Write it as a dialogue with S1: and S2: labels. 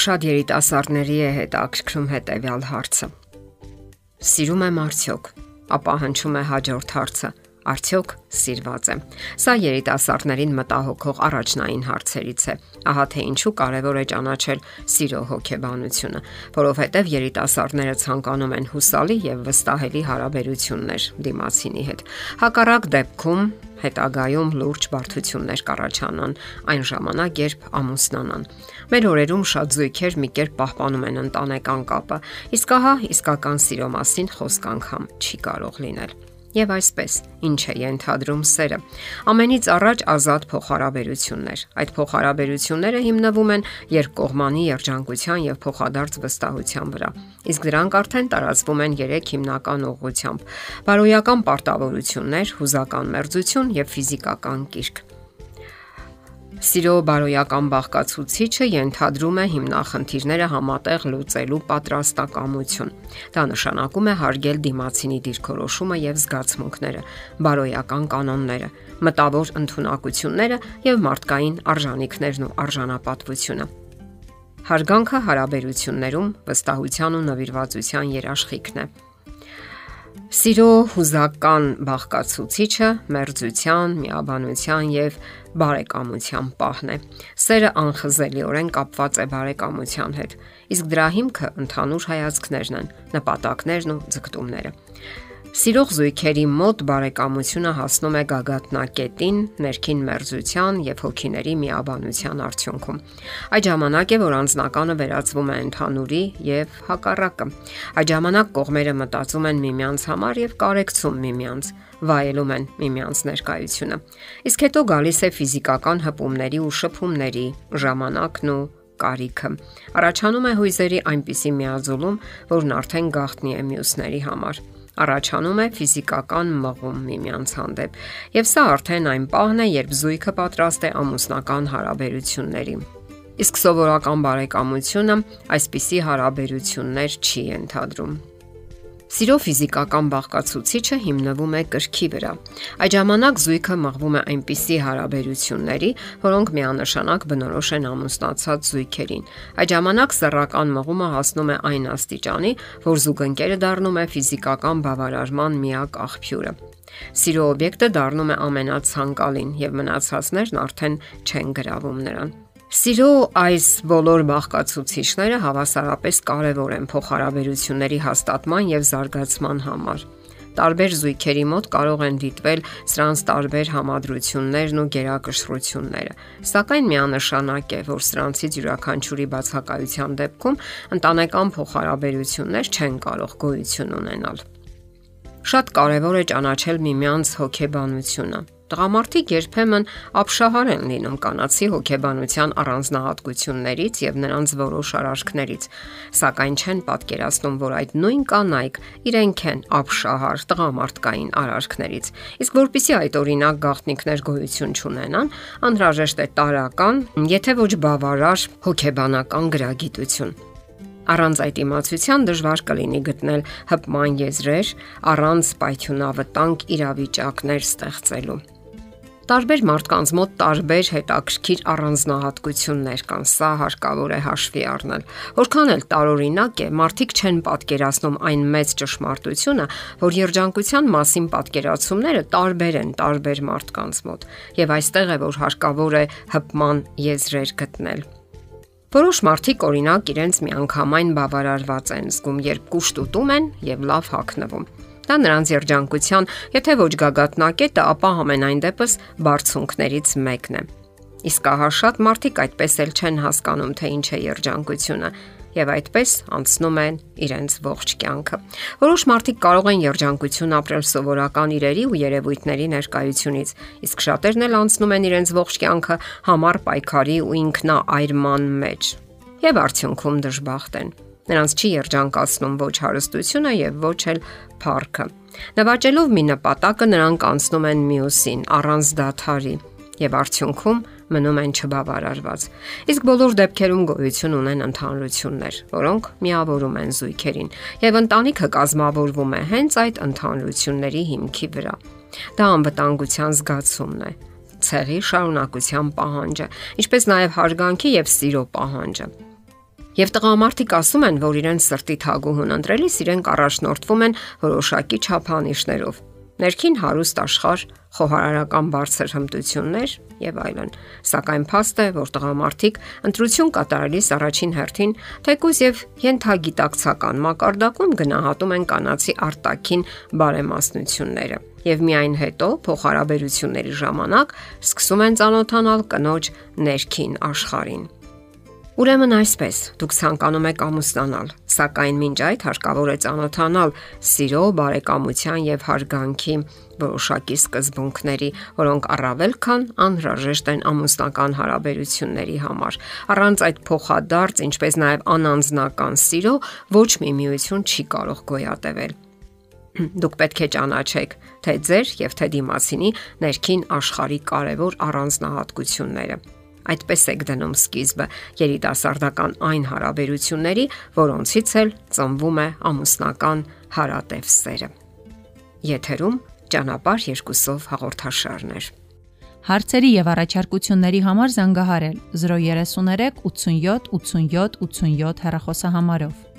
S1: Շատ երիտասարդների է հետաքրքրում հետեւյալ հարցը. Սիրում եմ արդյոք, ապա հնչում է հաջորդ հարցը. Արդյոք սիրված եմ։ Սա երիտասարդներին մտահոգող առաջնային հարցերից է։ Ահա թե ինչու կարևոր է ճանաչել սիրո հոգեբանությունը, որովհետև երիտասարդները ցանկանում են հուսալի եւ վստահելի հարաբերություններ դիմացինի հետ։ Հակառակ դեպքում հետագայում լուրջ բարդություններ կառաջանան այն ժամանակ, երբ ամուսնանան։ Մեր օրերում շատ զույգեր մի կերպ պահպանում են ընտանեկան կապը, իսկ ահա իսկական սիրո մասին խոսք անգամ չի կարող լինել։ Եվ այսպես, ինչ է ենթադրում սերը։ Ամենից առաջ ազատ փոխհարաբերություններ։ Այդ փոխհարաբերությունները հիմնվում են երկկողմանի երջանկության եւ փոխադարձ վստահության վրա։ Իսկ դրանք արդեն տարածվում են 3 հիմնական ուղղությամբ՝ բարոյական պարտավորություններ, հուզական մերձություն եւ ֆիզիկական կիրք։ Սիրո բարոյական բաղկացուցիչը ենթադրում է հիմնախնդիրները համատեղ լուծելու պատրաստակամություն։ Դա նշանակում է հարգել դիմացինի դիրքորոշումը եւ զգացմունքները, բարոյական կանոնները, մտավոր ընտունակությունները եւ մարդկային արժանինքներն ու արժանապատվությունը։ Հարգանքը հարաբերություններում վստահության ու նվիրվածության երաշխիքն է։ Սիրո հուզական բաղկացուցիչը մերձության, միաբանության եւ բարեկամության պահն է։ Սերը անխզելիորեն կապված է բարեկամության հետ, իսկ դրա հիմքը ընդհանուր հայացքներն են, նպատակներն ու ձգտումները։ Սիրող զույգերի մոտ բարեկամությունը հասնում է գագաթնակետին ներքին մերձության եւ հոգիների միաբանության արդյունքում։ Այդ ժամանակ է, որ անznականը վերածվում է ընդհանուրի եւ հակառակը։ Այդ ժամանակ կողմերը մտածում են միմյանց համար եւ կարեկցում միմյանց, վայելում են միմյանց ներկայությունը։ Իսկ հետո գալիս է ֆիզիկական հպումների ու շփումների ժամանակն ու կարիքը։ Առաջանում է հույզերի այնպիսի միաձուլում, որն արդեն գաղտնի է մյուսների համար առաջանում է ֆիզիկական մղում միմյանց հանդեպ։ Եվ սա արդեն այն պահն է, երբ զույգը պատրաստ է ամուսնական հարաբերությունների։ Իսկ սովորական բարեկամությունը այսպիսի հարաբերություններ չի ենթադրում։ Սիրո ֆիզիկական բաղկացուցիչը հիմնվում է կրքի վրա։ Այդ ժամանակ զույգը մղվում է այնպիսի հարաբերությունների, որոնք միանշանակ բնորոշ են ամուսնացած զույգերին։ Այդ ժամանակ սեռական մղումը հասնում է այն աստիճանի, որ զուգընկերը դառնում է ֆիզիկական բավարարման միակ աղբյուրը։ Սիրո օբյեկտը դառնում է ամենացանկալին եւ մնացածներն արդեն չեն գրավում նրան։ Սիրո այս բոլոր բաղկացուցիչները հավասարապես կարևոր են փոխհարաբերությունների հաստատման եւ զարգացման համար։ Տարբեր զույգերի մոտ կարող են դիտվել սրանց տարբեր համադրություններն ու գերակշռությունները, սակայն միանշանակ է, որ սրանցից յուրաքանչյուրի բացակայության դեպքում ընտանեկան փոխհարաբերություններ չեն կարող գոյություն ունենալ։ Շատ կարևոր է ճանաչել միմյանց հոգեբանությունը Տղամարդիկ երբեմն ապշահար են լինում կանացի հոգեբանության առանձնահատկություններից եւ նրանց որոշ արարքներից, սակայն չեն պատկերացնում, որ այդ նույն կանայք իրենք են ապշահար տղամարդկային արարքներից։ Իսկ որpիսի այդ օրինակ գաղտնիքներ գոյություն չունենան, անհրաժեշտ է տարական, եթե ոչ բավարար հոգեբանական գրագիտություն։ Առանց այդ իմացության դժվար կլինի գտնել հպման եզրեր, առանց պայթյունավտանգ իրավիճակներ ստեղծելու։ Տարբեր մարդկանց մոտ տարբեր հետաքրքիր առանձնահատկություններ կան, սա հարկավոր է հաշվի առնել։ Որքան էլ տարօրինակ է, մարդիկ չեն պատկերացնում այն մեծ ճշմարտությունը, որ երջանկության մասին պատկերացումները տարբեր են տարբեր մարդկանց մոտ, եւ այստեղ է որ հարկավոր է հպման եզրեր գտնել։ Որոշ մարդիկ օրինակ իրենց միանգամայն բավարարված են զգում, երբ կուշտ ուտում են եւ լավ հագնվում։ Դա նրանց երջանկության, եթե ոչ գագաթնակետը, ապա համենայն դեպս բարձունքներից մեկն է։ Իսկ ահա շատ մարդիկ այդպես էլ չեն հասկանում, թե ինչ է երջանկությունը եւ այդպես անցնում են իրենց ողջ կյանքը։ Որոշ մարդիկ կարող են երջանկություն ապրել սովորական իրերի ու երևույթների ներկայությունից, իսկ շատերն էլ անցնում են իրենց ողջ կյանքը համառ պայքարի ու ինքնաայրման մեջ։ Եվ արդյունքում դժբախտ են։ Նրանց չի երջանկացնում ոչ հարստությունը եւ ոչ էլ փառքը։ Նվաճելով մի նպատակը նրանք անցնում են մյուսին առանց դաթարի եւ արդյունքում մնում են չբավարարված։ Իսկ բոլոր դեպքերում գոյություն ունեն ընդհանրություններ, որոնք միավորում են զույգերին, եւ ընտանիքը կազմավորվում է հենց այդ ընդհանրությունների հիմքի վրա։ Դա անվտանգության զգացումն է, ցեղի շարունակության պահանջը, ինչպես նաև հարգանքի եւ սիրո պահանջը։ Եվ տղամարդիկ ասում են, որ իրեն սրտի թագուհուն ընտրելիս իրենք առաջնորդվում են որոշակի չափանիշներով։ Ներքին հարուստ աշխարհ, խոհարարական բարձր հմտություններ եւ այլն։ Սակայն փաստ է, որ տղամարդիկ ընտրություն կատարելիս առաջին հերթին թեկուզ եւ յենթագիտակցական մակարդակում գնահատում են կանացի արտաքին բարեմասնությունները եւ միայն հետո փոխհարաբերությունների ժամանակ սկսում են ճանոթանալ կնոջ ներքին աշխարհին։ Ուրեմն այսպես, դուք ցանկանում եք ամուսնանալ, սակայն մինչ այդ հարկավոր է ճանոթանալ սիրո, բարեկամության եւ հարգանքի որոշակի սկզբունքների, որոնք առավել քան անհրաժեշտ են ամուսնական հարաբերությունների համար։ Առանց այդ փոխադարձ, ինչպես նաեւ անանձնական սիրո ոչ մի միություն չի կարող գոյատևել։ Դուք պետք է ճանաչեք թե ձեր եւ թե դիմասինի ներքին աշխարհի կարևոր առանձնահատկությունները։ Այդպես եք դնում սկիզբը երիտասարդական այն հարաբերությունների, որոնցից էլ ծնվում է ամուսնական հարատև սերը։ Եթերում ճանապարհ երկուսով հաղորդաշարներ։
S2: Հարցերի եւ առաջարկությունների համար զանգահարել 033 87 87 87 հեռախոսահամարով։